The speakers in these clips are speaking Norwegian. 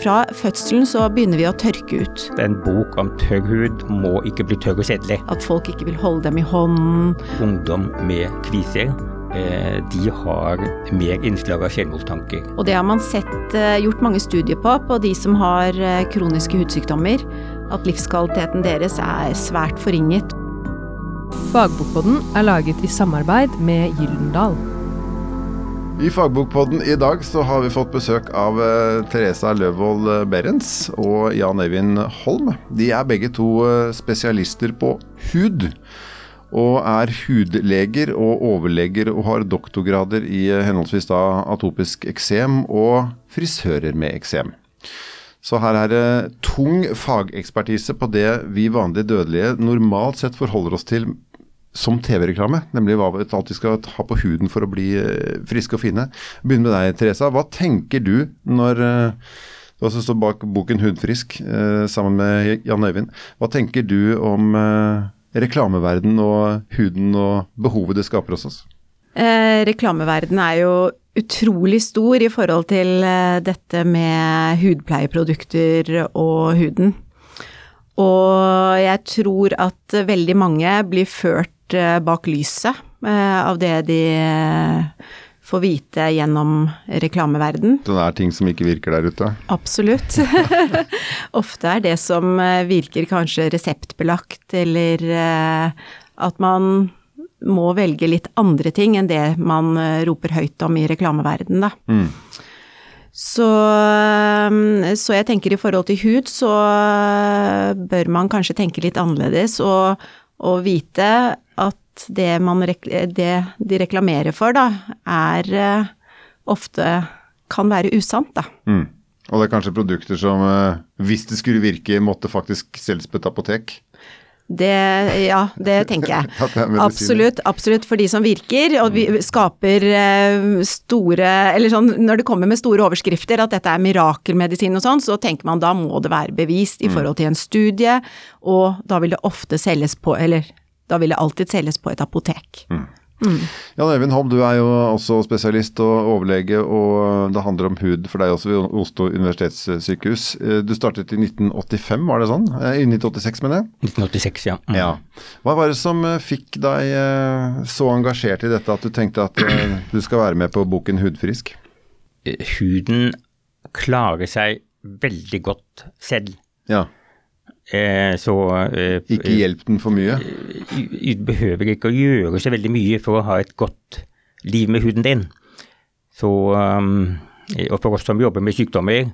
fra fødselen så begynner vi å tørke ut. En bok om tørr hud må ikke bli tørr og kjedelig. At folk ikke vil holde dem i hånden. Ungdom med kviser eh, de har mer innslag av selvmordstanker. Og det har man sett eh, gjort mange studier på, på de som har eh, kroniske hudsykdommer. At livskvaliteten deres er svært forringet. Fagbokboden er laget i samarbeid med Gyldendal. I Fagbokpodden i dag så har vi fått besøk av uh, Teresa Løvold eh, Berens og Jan Øyvind Holm. De er begge to uh, spesialister på hud. Og er hudleger og overleger og har doktorgrader i henholdsvis da atopisk eksem og frisører med eksem. Så her er det tung fagekspertise på det vi vanlige dødelige normalt sett forholder oss til som TV-reklame, nemlig hva vi alltid skal ha på huden for å bli eh, friske og fine. Begynn med deg, Teresa. Hva tenker du når eh, du også står bak boken 'Hudfrisk' eh, sammen med Jan Øyvind. Hva tenker du om reklameverden og huden og behovet det skaper hos oss? Eh, reklameverden er jo utrolig stor i forhold til dette med hudpleieprodukter og huden. Og jeg tror at veldig mange blir ført bak lyset eh, av det de eh, får vite gjennom reklameverden. Så det er ting som ikke virker der ute? Absolutt. Ofte er det som virker kanskje reseptbelagt, eller at man må velge litt andre ting enn det man roper høyt om i reklameverden, da. Mm. Så, så, jeg tenker i forhold til hud, så bør man kanskje tenke litt annerledes og, og vite at det, man, det de reklamerer for, da, er eh, ofte kan være usant, da. Mm. Og det er kanskje produkter som, eh, hvis det skulle virke, måtte faktisk selges på et apotek? Det, ja, det tenker jeg. absolutt, absolutt for de som virker, og vi mm. skaper eh, store Eller sånn når det kommer med store overskrifter at dette er mirakelmedisin og sånn, så tenker man da må det være bevist i mm. forhold til en studie, og da vil det ofte selges på Eller da vil det alltid selges på et apotek. Mm. Mm. Jan Øyvind Holm, du er jo også spesialist og overlege, og det handler om hud for deg også ved Oslo universitetssykehus. Eh, du startet i 1985, var det sånn? Eh, I 1986, mener jeg? 1986, ja. Mm. ja. Hva var det som eh, fikk deg så engasjert i dette at du tenkte at du skal være med på boken Hudfrisk? Huden klarer seg veldig godt selv. Ja. Eh, så eh, Ikke hjelp den for mye? Eh, du behøver ikke å gjøre så veldig mye for å ha et godt liv med huden din. Så, og for oss som jobber med sykdommer,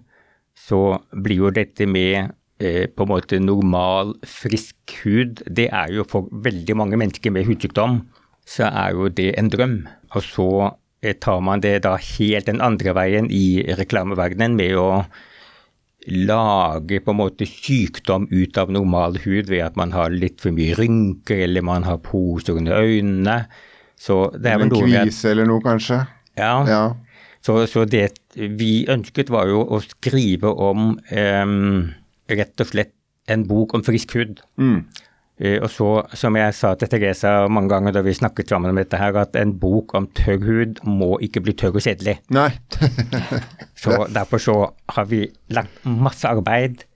så blir jo dette med på en måte normal, frisk hud, det er jo for veldig mange mennesker med hudsykdom, så er jo det en drøm. Og så tar man det da helt den andre veien i reklameverdenen med å lage på en måte sykdom ut av normal hud ved at man har litt for mye rynker eller man har poser under øynene. Så det er vel noe med En kvise eller noe, kanskje? Ja. ja. Så, så, det vi ønsket, var jo å skrive om um, rett og slett en bok om frisk hud. Mm. Uh, og så, som jeg sa til Teresa mange ganger da vi snakket sammen om dette her, at en bok om tørr hud må ikke bli tørr og kjedelig. Nei. så derfor så har vi lagt masse arbeid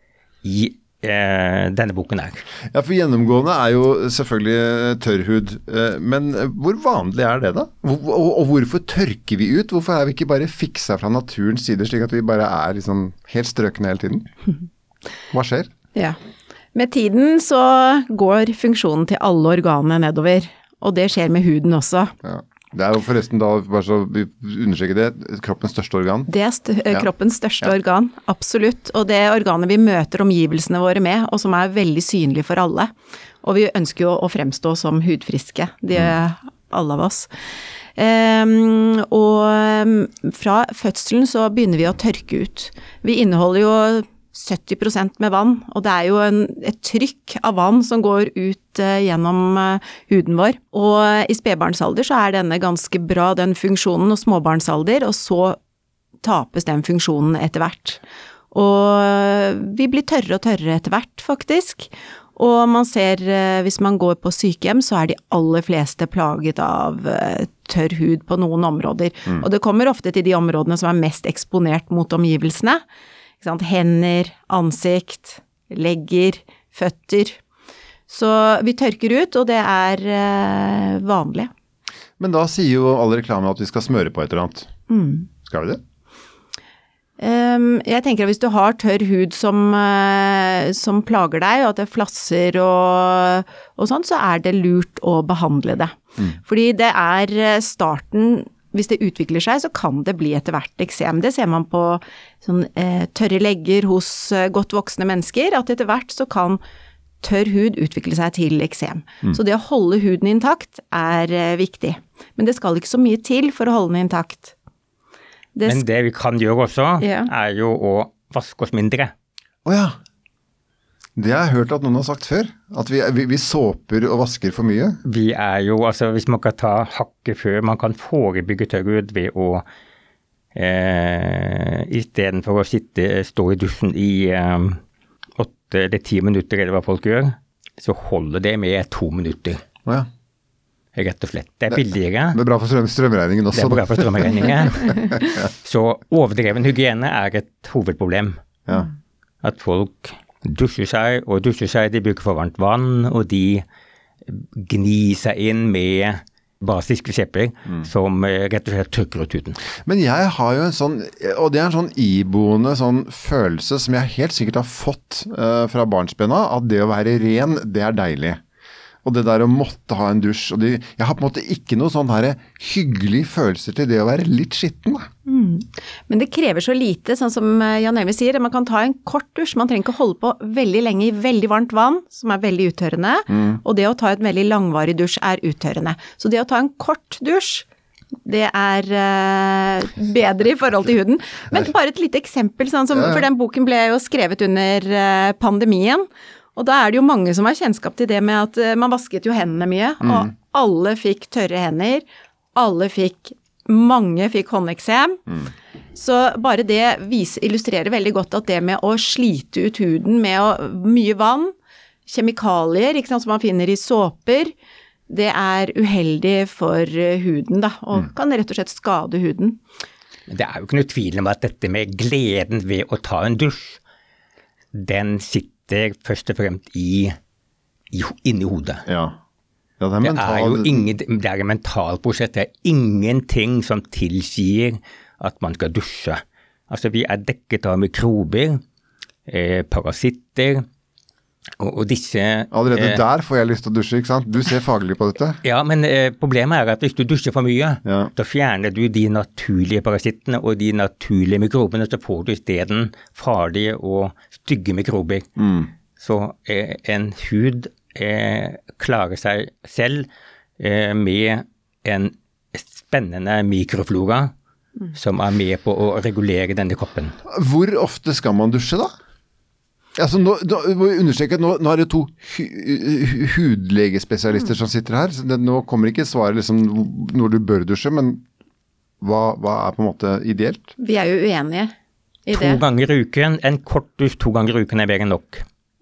i eh, denne boken her. Ja, for gjennomgående er jo selvfølgelig tørr hud. Uh, men hvor vanlig er det, da? Og, hvorfor tørker vi ut? Hvorfor er vi ikke bare fiksa fra naturens side, slik at vi bare er liksom helt strøkne hele tiden? Hva skjer? Ja. Med tiden så går funksjonen til alle organene nedover, og det skjer med huden også. Ja. Det er jo forresten da, bare så vi understreker det, kroppens største organ? Det er st ja. kroppens største ja. organ, absolutt. Og det organet vi møter omgivelsene våre med, og som er veldig synlig for alle. Og vi ønsker jo å fremstå som hudfriske, de, mm. alle av oss. Um, og ehm, fra fødselen så begynner vi å tørke ut. Vi inneholder jo 70% med vann, og det er jo en, et trykk av vann som går ut uh, gjennom uh, huden vår. Og i spedbarnsalder så er denne ganske bra, den funksjonen, og småbarnsalder, og så tapes den funksjonen etter hvert. Og uh, vi blir tørre og tørre etter hvert, faktisk. Og man ser, hvis man går på sykehjem, så er de aller fleste plaget av tørr hud på noen områder. Mm. Og det kommer ofte til de områdene som er mest eksponert mot omgivelsene hender, ansikt, legger, føtter. Så vi tørker ut, og det er eh, vanlig. Men da sier jo all reklame at vi skal smøre på et eller annet. Skal vi det? Um, jeg tenker at hvis du har tørr hud som, uh, som plager deg, og at det flasser og, og sånn, så er det lurt å behandle det. Fordi det er eh, starten hvis det utvikler seg, så kan det bli etter hvert eksem. Det ser man på sånn, eh, tørre legger hos eh, godt voksne mennesker, at etter hvert så kan tørr hud utvikle seg til eksem. Så det å holde huden intakt er eh, viktig. Men det skal ikke så mye til for å holde den intakt. Det Men det vi kan gjøre også, Ja. er jo å vaske oss mindre. Å ja. Det har jeg hørt at noen har sagt før. At vi, vi, vi såper og vasker for mye. Vi er jo, altså Hvis man kan ta hakket før Man kan forebygge tørr hud ved å eh, Istedenfor å sitte, stå i dusjen i eh, åtte eller ti minutter, eller hva folk gjør, så holder det med to minutter. Ja. Rett og slett. Det er billigere. Det er bra for strøm, strømregningen Det er bra for strømregningen. Så overdreven hygiene er et hovedproblem. Ja. At folk dusjer seg og dusjer seg, de bruker for varmt vann, og de gnir seg inn med basiske kjepper som eh, rett og slett tørker ut huden. Men jeg har jo en sånn, og det er en sånn iboende sånn følelse som jeg helt sikkert har fått uh, fra barnsbena, at det å være ren, det er deilig. Og det der å måtte ha en dusj og de, Jeg har på en måte ikke noe sånn her hyggelige følelser til det å være litt skitten. Da. Men det krever så lite, sånn som eh, Jan Øyvind sier. Man kan ta en kort dusj. Man trenger ikke holde på veldig lenge i veldig varmt vann, som er veldig uttørrende. Og det å ta et veldig langvarig dusj er uttørrende. Så det å ta en kort dusj, det er uh, bedre i forhold til huden. Men bare et lite eksempel, sånn som, for den boken ble jo skrevet under uh, pandemien. Og da er det jo mange som har kjennskap til det med at eh, man vasket jo hendene mye, og alle fikk tørre hender. Alle fikk Mange fikk håndeksem. Så bare det viser, illustrerer veldig godt at det med å slite ut huden med å, mye vann, kjemikalier ikke sant, som man finner i såper, det er uheldig for eh, huden, da, og kan rett og slett skade huden. Men det er jo ikke noe tvil om at dette med gleden ved å ta en dusj, den sitter først og fremst i, i, inni hodet. Ja. ja, det er Det er jo ingen, det er en mental prosess. Det er ingenting som tilsier at man skal dusje. Altså, vi er dekket av mikrober, eh, parasitter, og, og disse Allerede eh, der får jeg lyst til å dusje, ikke sant. Du ser faglig på dette. Ja, men eh, problemet er at hvis du dusjer for mye, Ja. da fjerner du de naturlige parasittene og de naturlige mikrobene, så får du isteden farlige og stygge mikrober. Så eh, en hud eh, klarer seg selv eh, med en spennende mikroflora som er med på å regulere denne kroppen. Hvor ofte skal man dusje, da? Altså, nå, nå, understreke at nå, nå er det to hu, hudlegespesialister hudlegespesialister som sitter her. Så det, nå kommer ikke svaret liksom når du bør dusje, men hva, hva er på en måte ideelt? Vi er jo uenige i To det. ganger i uken, en kort dusj to ganger i uken er bedre enn nok.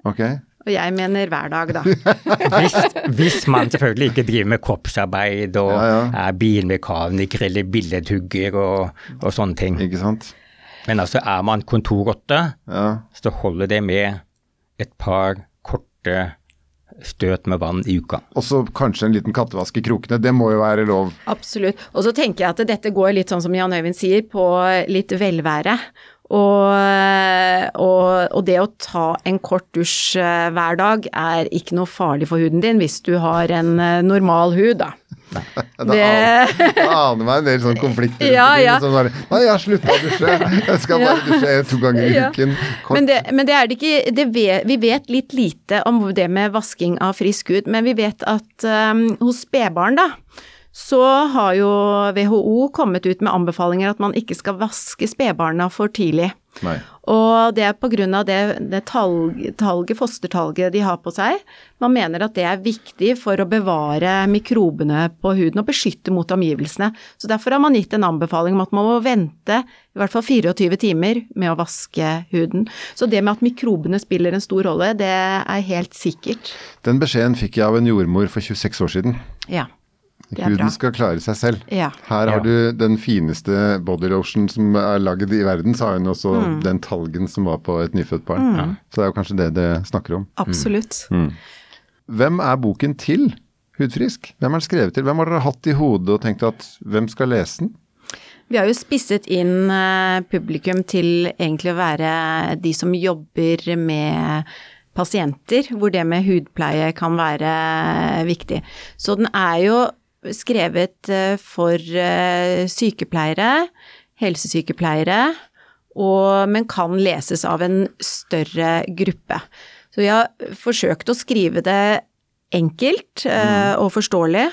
Ok? Og jeg mener hver dag, da. Hvis, hvis man selvfølgelig ikke driver med kroppsarbeid og Ja, ja. er bilmekaniker eller billedhugger og, og sånne ting. Ikke sant? Men altså er man kontorrotte, Ja. så holder det med et par korte støt med vann i uka. Og så kanskje en liten kattevask i krokene. Det må jo være lov. Absolutt. Og så tenker jeg at dette går litt sånn som Jan Øyvind sier, på litt velvære. Og, og, og det å ta en kort dusj eh, hver dag er ikke noe farlig for huden din hvis du har en eh, normal hud, da. Da Det- da aner meg en del sånn konflikter. Ja, ja. Sånn bare, Nei, jeg har slutta å dusje. Jeg skal bare dusje to ganger i Ja. uken. Kort. Men det, men det er det ikke det vet, Vi vet litt lite om det med vasking av frisk hud, men vi vet at um, hos spedbarn, da, så har jo WHO kommet ut med anbefalinger at man ikke skal vaske spedbarna for tidlig. Nei. Og det er av det, det talg, talget, fostertalget de har på seg. Man mener at det er viktig for å bevare mikrobene på huden og beskytte mot omgivelsene. Så derfor har man gitt en anbefaling om at man må vente i hvert fall 24 timer med å vaske huden. Så det med at mikrobene spiller en stor rolle, det er helt sikkert. Den beskjeden fikk jeg av en jordmor for 26 år siden. Ja. Det er bra. Huden skal klare seg selv. Ja. Her har Ja. du den fineste bodylotion som er lagd i verden, så har hun også Mm. den talgen som var på et nyfødt barn. Så det er jo kanskje det det snakker om. Absolutt. Hvem er boken til? Hudfrisk? Hvem er den skrevet til? Hvem har dere hatt i hodet og tenkt at hvem skal lese den? Vi har jo spisset inn eh, publikum til egentlig å være de som jobber med pasienter, hvor det med hudpleie kan være viktig. Så den er jo skrevet eh, for eh, sykepleiere, helsesykepleiere, og, men kan leses av en større gruppe. Så vi har forsøkt å skrive det enkelt mm. og forståelig.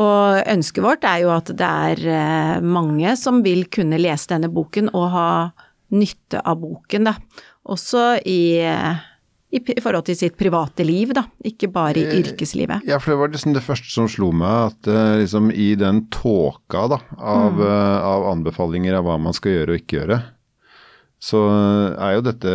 Og ønsket vårt er jo at det er eh, mange som vil kunne lese denne boken og ha nytte av boken, da. Også i, eh, i, i forhold til sitt private liv, da. Ikke bare i yrkeslivet. Ja, for det var liksom det første som slo meg, at uh, liksom i den tåka da, av, eh, av anbefalinger av hva man skal gjøre og ikke gjøre, så er jo dette,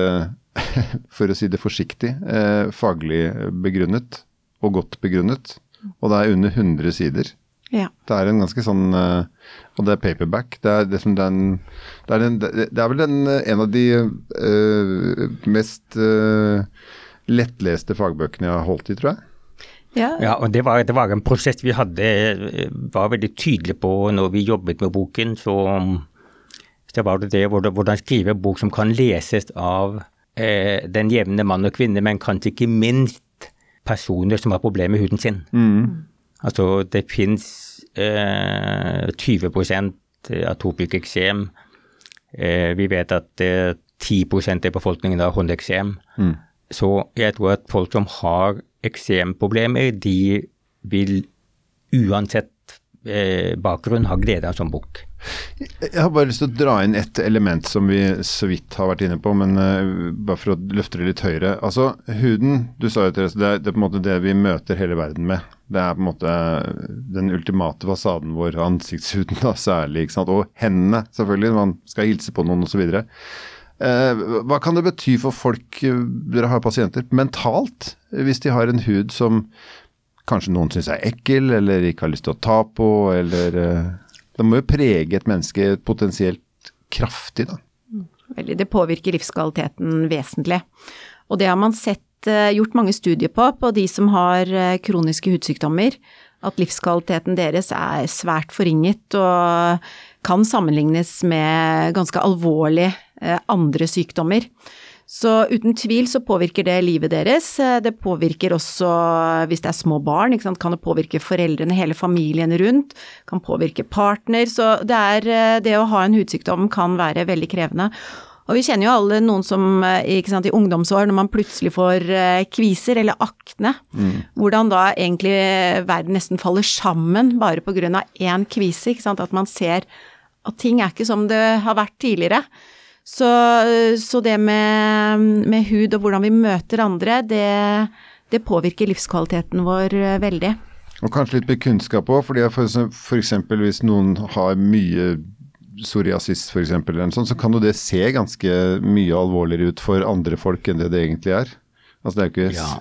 for å si det forsiktig, uh, faglig begrunnet og godt begrunnet. Og det er under 100 sider. Ja. Det er en ganske sånn eh, Og det er paperback. Det er, liksom den, det er, den, det er vel den, eh, en av de uh, mest uh, lettleste fagbøkene jeg har holdt i, tror jeg. Ja. Ja, og det var, det var en prosess vi hadde, var veldig tydelige på når vi jobbet med boken. Så, så var det det hvordan skrive en bok som kan leses av eh, den jevne mann og kvinne, men kanskje ikke minst personer som har problemer med huden sin. Altså det fins eh, 20 atopisk eksem. Eh, vi vet at eh, 10% av befolkningen har håndeksem. Så jeg tror at folk som har eksemproblemer, de vil uansett eh, bakgrunn ha glede av en sånn bok. Jeg har bare lyst til å dra inn et element som vi så vidt har vært inne på, men uh, bare for å løfte det litt høyere. Altså, huden, du sa jo Therese, det, er- det er på en måte det vi møter hele verden med. Det er på en måte den ultimate fasaden vår, ansiktshuden da særlig, ikke sant. Og hendene, selvfølgelig, man skal hilse på noen osv. Uh, hva kan det bety for folk, eh, dere har pasienter, mentalt, hvis de har en hud som kanskje noen syns er ekkel, eller ikke har lyst til å ta på, eller eh, Det må jo prege et menneske potensielt kraftig, da. Veldig. Det påvirker livskvaliteten vesentlig. Og det har man sett, eh, gjort mange studier på, på de som har eh, kroniske hudsykdommer. At livskvaliteten deres er svært forringet og kan sammenlignes med ganske alvorlige eh, andre sykdommer. Så uten tvil så påvirker det livet deres. Eh, Det påvirker også, hvis det er små barn, kan det påvirke foreldrene, hele familien rundt. Kan påvirke partner. Så det er eh, Det å ha en hudsykdom kan være veldig krevende. Og vi kjenner jo alle noen som eh, sant, i ungdomsår, når man plutselig får eh, kviser eller akne, hvordan da egentlig verden nesten faller sammen bare av én kvise. At man ser at ting er ikke som det har vært tidligere. Så, så det med, med hud og hvordan vi møter andre, det, det påvirker livskvaliteten vår eh, veldig. Og kanskje litt med kunnskap òg, for, for eksempel hvis noen har mye psoriasis f.eks., eller noe så kan jo det se ganske mye alvorligere ut for andre folk enn det det egentlig er. Altså det er ikke Ja.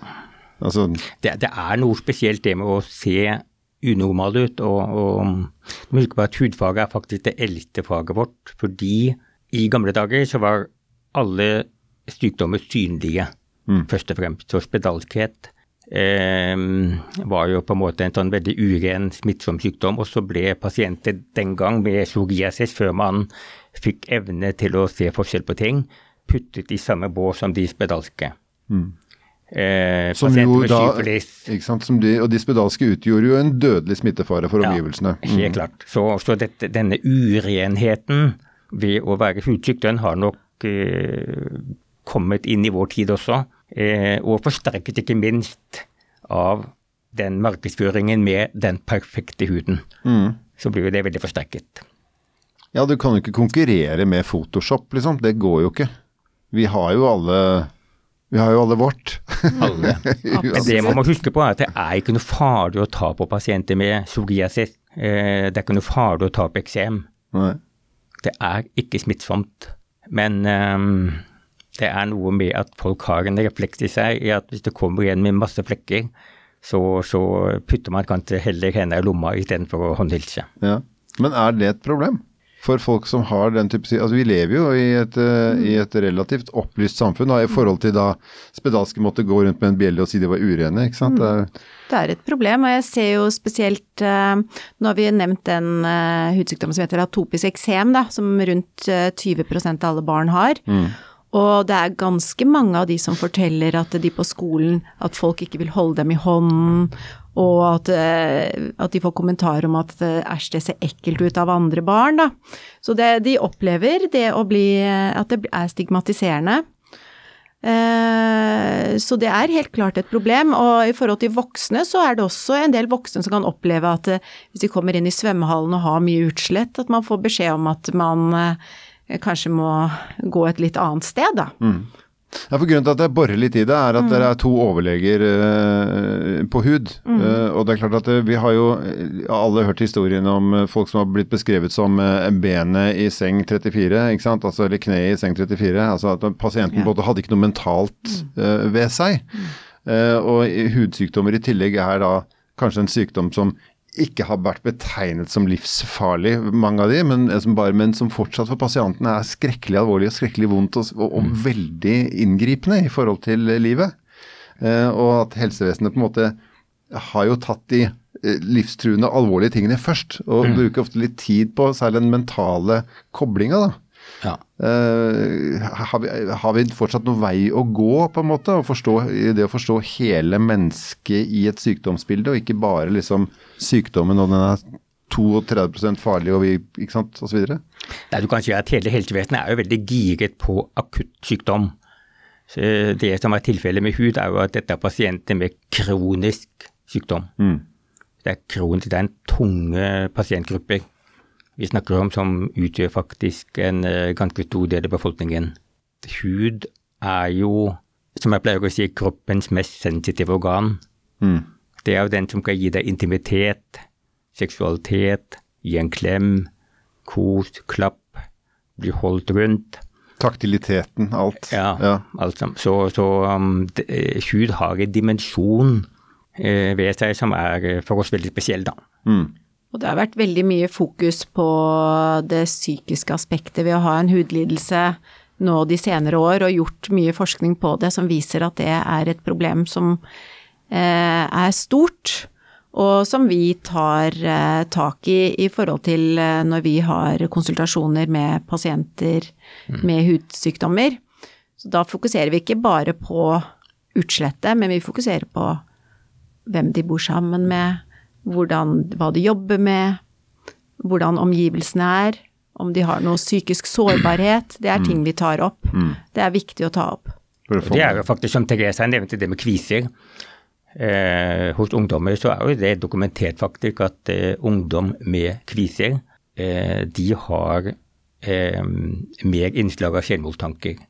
Altså, Det, det er noe spesielt det med å se unormal ut. Og, og du må huske på at hudfaget er faktisk det eldste faget vårt. Fordi i gamle dager så var alle sykdommer synlige, først og fremst. Så spedalskhet eh, var jo på en måte en sånn veldig uren, smittsom sykdom. Og så ble pasienter den gang med psoriasis, før man fikk evne til å se forskjell på ting, puttet i samme bås som de spedalske. Eh, som jo da sant, som de, Og de spedalske utgjorde jo en dødelig smittefare for omgivelsene. Ja, helt klart. Så, så dette, denne urenheten ved å være hudsyk, den har nok eh, kommet inn i vår tid også. Eh, og forsterket ikke minst av den markedsføringen med den perfekte huden. Så blir jo det veldig forsterket. Ja, du kan jo ikke konkurrere med Photoshop, liksom. Det går jo ikke. Vi har jo alle Vi har jo alle vårt. Alle. Men det man må huske på er at det er ikke noe farlig å ta på pasienter med psoriasis. Eh, det er ikke noe farlig å ta på eksem. Nei. Det er ikke smittsomt, men um, det er noe med at folk har en refleks i seg i at hvis det kommer igjen med masse flekker, så, så putter man kanskje heller hendene i lomma istedenfor å håndhilse. Ja. Men er det et problem? For folk som har den type Altså Vi lever jo i et, mm. i et relativt opplyst samfunn da, i forhold til da spedalske måtte gå rundt med en bjelle og si de var urene. ikke sant? Mm. Det er et problem, og jeg ser jo spesielt uh, Nå har vi nevnt den uh, hudsykdommen som heter atopisk eksem, da, som rundt 20% av alle barn har. Mm. Og det er ganske mange av de som forteller at de på skolen, at folk ikke vil holde dem i hånden, og at, eh, at de får kommentarer om at eh, æsj, det ser ekkelt ut av andre barn, da. Så det, de opplever det å bli At det er stigmatiserende. Eh, så det er helt klart et problem. Og i forhold til voksne, så er det også en del voksne som kan oppleve at hvis de kommer inn i svømmehallen og har mye utslett, at man får beskjed om at man kanskje må gå et litt annet sted, da. Mm. Ja, for Grunnen til at jeg borer litt i det, er at mm. dere er to overleger uh, på hud. Mm. Uh, og det er klart at uh, vi har jo alle hørt historien om folk som har blitt beskrevet som benet i seng 34, ikke sant? Altså, eller kneet i seng 34. Altså at pasienten ja. både hadde ikke noe mentalt mm. ved seg. Mm. og hudsykdommer i tillegg er da kanskje en sykdom som ikke har vært betegnet som livsfarlig, mange av de, men som, bare, men som fortsatt for pasientene er skrekkelig alvorlig og skrekkelig vondt og, og, og mm. veldig inngripende i forhold til livet. Eh, og at helsevesenet på en måte har jo tatt de eh, livstruende, alvorlige tingene først. Og mm. bruker ofte litt tid på særlig den mentale koblinga, da. Ja. Uh, har, vi, har, vi, fortsatt noen vei å gå, på en måte? Forstå, det å forstå hele mennesket i et sykdomsbilde, og ikke bare liksom sykdommen og den er 32% farlig og vi, ikke sant, osv.? Nei, du kan si at hele helsevesenet er jo veldig giret på akutt sykdom. Så det som er tilfellet med hud, er jo at dette er pasienter med kronisk sykdom. Mm. Det er kronisk, det er en tunge pasientgrupper vi snakker om som utgjør faktisk en uh, ganske stor del av befolkningen. Hud er jo, som jeg pleier å si, kroppens mest sensitive organ. Mm. Det er jo den som kan gi deg intimitet, seksualitet, gi en klem, kos, klapp, bli holdt rundt. Taktiliteten, alt. Ja, ja. alt sammen. Så, så um, det, hud har en dimensjon eh, ved seg som er eh, for oss veldig spesiell, da. Mm. Og det har vært veldig mye fokus på det psykiske aspektet ved å ha en hudlidelse nå de senere år, og gjort mye forskning på det som viser at det er et problem som eh, er stort. Og som vi tar eh, tak i i forhold til eh, når vi har konsultasjoner med pasienter mm. med hudsykdommer. Så da fokuserer vi ikke bare på utslettet, men vi fokuserer på hvem de bor sammen med, hvordan, hva de jobber med, hvordan omgivelsene er, om de har noe psykisk sårbarhet. Det er ting vi tar opp. Mm. Det er viktig å ta opp. Det er jo faktisk, som Therese nevnte, det med kviser. Eh, hos ungdommer så er jo det dokumentert faktisk at eh, ungdom med kviser, eh, de har eh, mer innslag av selvmordstanker.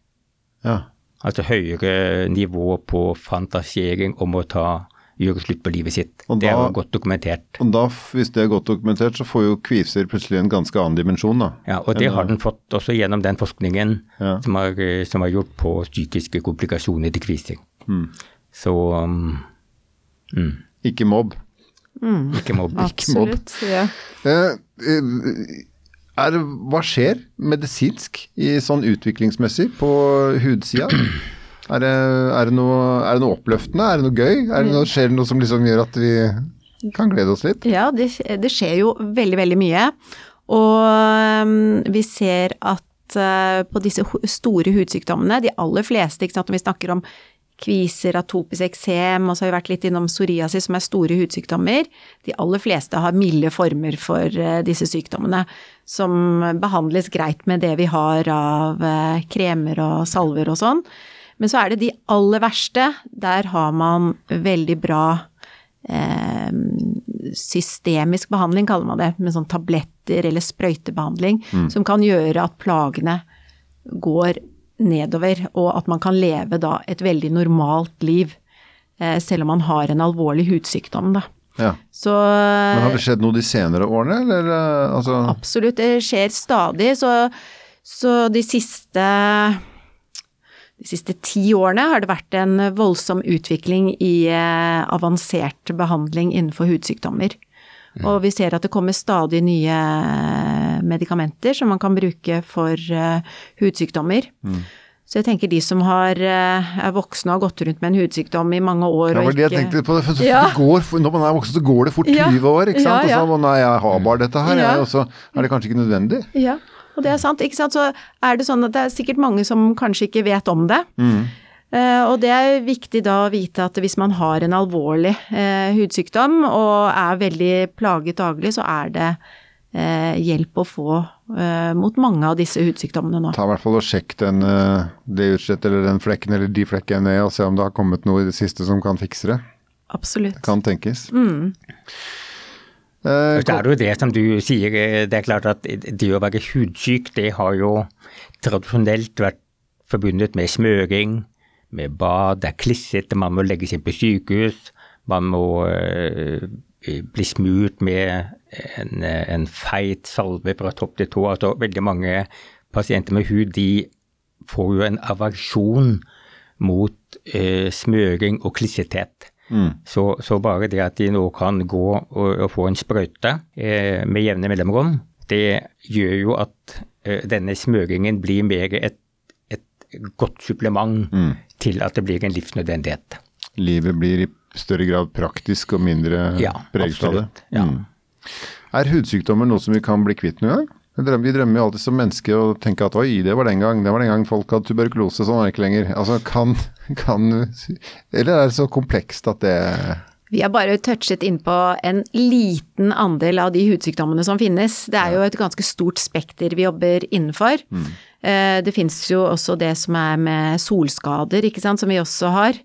Ja. Altså høyere nivå på fantasering om å ta gjøre slutt på livet sitt. Da, det er jo godt dokumentert. Og da, Hvis det er godt dokumentert, så får jo kviser plutselig en ganske annen dimensjon, da. Ja, og det har den fått også gjennom den forskningen ja. som, har, som, er, gjort på psykiske komplikasjoner til kviser. Mm. Så um, mm. Ikke mobb. Mm. Ikke mobb. Absolutt. Ja. Eh, eh, er, hva skjer medisinsk i sånn utviklingsmessig på hudsida? Er det, er, det noe, er det, noe, oppløftende? Er det noe gøy? Det noe, skjer det noe som liksom gjør at vi kan glede oss litt? Ja, det, det skjer jo veldig, veldig mye. Og um, vi ser at uh, på disse store hudsykdommene, de aller fleste, ikke sant, når vi snakker om kviser, atopisk eksem, og så har vi vært litt innom psoriasis, som er store hudsykdommer. De aller fleste har milde former for uh, disse sykdommene, som behandles greit med det vi har av uh, kremer og salver og sånn. Men så er det de aller verste. Der har man veldig bra eh, systemisk behandling, kaller man det. Med sånn tabletter eller sprøytebehandling. Mm. Som kan gjøre at plagene går nedover, og at man kan leve da et veldig normalt liv. Eh, selv om man har en alvorlig hudsykdom, da. Ja. Så, Men har det skjedd noe de senere årene, eller? Eh, altså... Absolutt, det skjer stadig. Så, så de siste de siste ti årene har det vært en voldsom utvikling i eh, avansert behandling innenfor hudsykdommer. Og vi ser at det kommer stadig nye eh, medikamenter som man kan bruke for eh, hudsykdommer. Så jeg tenker de som har, eh, er voksne og har gått rundt med en hudsykdom i mange år Det og var det jeg tenkte på. For Ja. det går, når man er voksen, så går det fort Ja. 20 år, ikke sant? Ja, ja. Og så, nei, jeg har bare dette her, Ja. jeg, og så er det kanskje ikke nødvendig. Ja, og det er sant. Ikke sant? Så er det sånn at det er sikkert mange som kanskje ikke vet om det. Eh, og det er viktig da å vite at hvis man har en alvorlig eh, hudsykdom og er veldig plaget daglig, så er det eh, hjelp å få eh, mot mange av disse hudsykdommene nå. Ta i hvert fall og sjekk den, eh, det utslettet eller den flekken eller de flekkene ned, og se om det har kommet noe i det siste som kan fikse det. Absolutt. Det Kan tenkes. Mm. Eh, Så er det jo det som du sier, eh, det er klart at det å være hudsyk, det har jo tradisjonelt vært forbundet med smøring, med bad, det er klissete, man må legges inn på sykehus, man må øh, bli smurt med en, en feit salve fra topp til tå. Altså veldig mange pasienter med hud, de får jo en aversjon mot øh, smøring og klissethet. Så, så bare det at de nå kan gå og, og få en sprøyte eh, med jevne mellomrom, det gjør jo at eh, denne smøringen blir mer et godt supplement til at det blir en livsnødvendighet. livet blir i større grad praktisk og mindre Ja, preget av det. Ja. Mm. Er hudsykdommer noe som vi kan bli kvitt noen gang? Vi drømmer, jo alltid som mennesker og tenker at oi, det var den gang, det var den gang folk hadde tuberkulose, sånn er det ikke lenger. Altså kan, kan Eller er det så komplekst at det Vi har bare touchet innpå en liten andel av de hudsykdommene som finnes. Det er jo et ganske stort spekter vi jobber innenfor. Eh, Det finnes jo også det som er med solskader, ikke sant, som vi også har.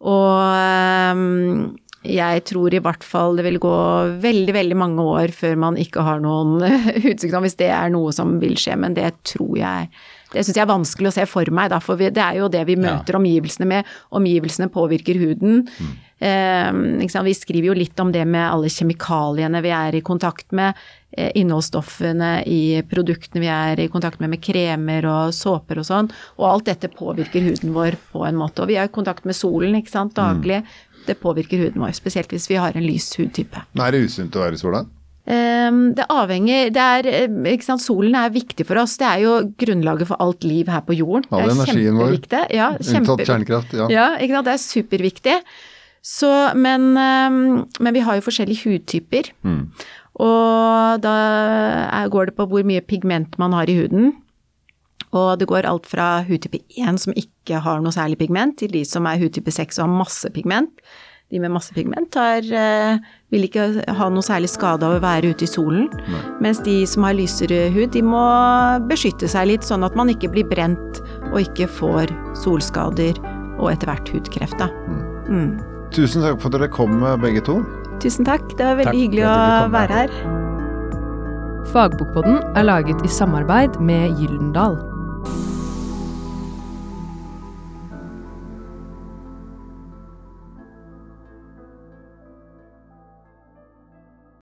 Og ehm, jeg tror i hvert fall det vil gå veldig, veldig mange år før man ikke har noen hudsykdom, hvis det er noe som vil skje, men det tror jeg det syns jeg er vanskelig å se for meg, da, for vi, det er jo det vi møter omgivelsene med. Omgivelsene påvirker huden. Eh, ikke sant? Vi skriver jo litt om det med alle kjemikaliene vi er i kontakt med. Eh, innholdsstoffene i produktene vi er i kontakt med, med kremer og såper og sånn. Og alt dette påvirker huden vår på en måte. Og vi er i kontakt med solen ikke sant, daglig. Det påvirker huden vår, spesielt hvis vi har en lys hudtype. Men er det usunt å være i sola? Ehm, Det avhenger det er, eh, sant, Solen er viktig for oss. Det er jo grunnlaget for alt liv her på jorden. All det er energien vår. Ja, Unntatt kjernekraft, ja. Ja, ikke sant. Det er superviktig. Så, men, ehm, men vi har jo forskjellige hudtyper. Mm. Og da er, går det på hvor mye pigment man har i huden. Og det går alt fra hudtype 1 som ikke har noe særlig pigment, til de som er hudtype 6 og har masse pigment. De med masse pigment har, eh, vil ikke ha noe særlig skade av å være ute i solen. Mens de som har lysere hud, de må beskytte seg litt, sånn at man ikke blir brent og ikke får solskader og etter hvert hudkreft. Da. Mm. Tusen takk for at dere kom begge to. Tusen takk, det var veldig Takk hyggelig å være her. Fagbokpodden er laget i samarbeid med Gyldendal.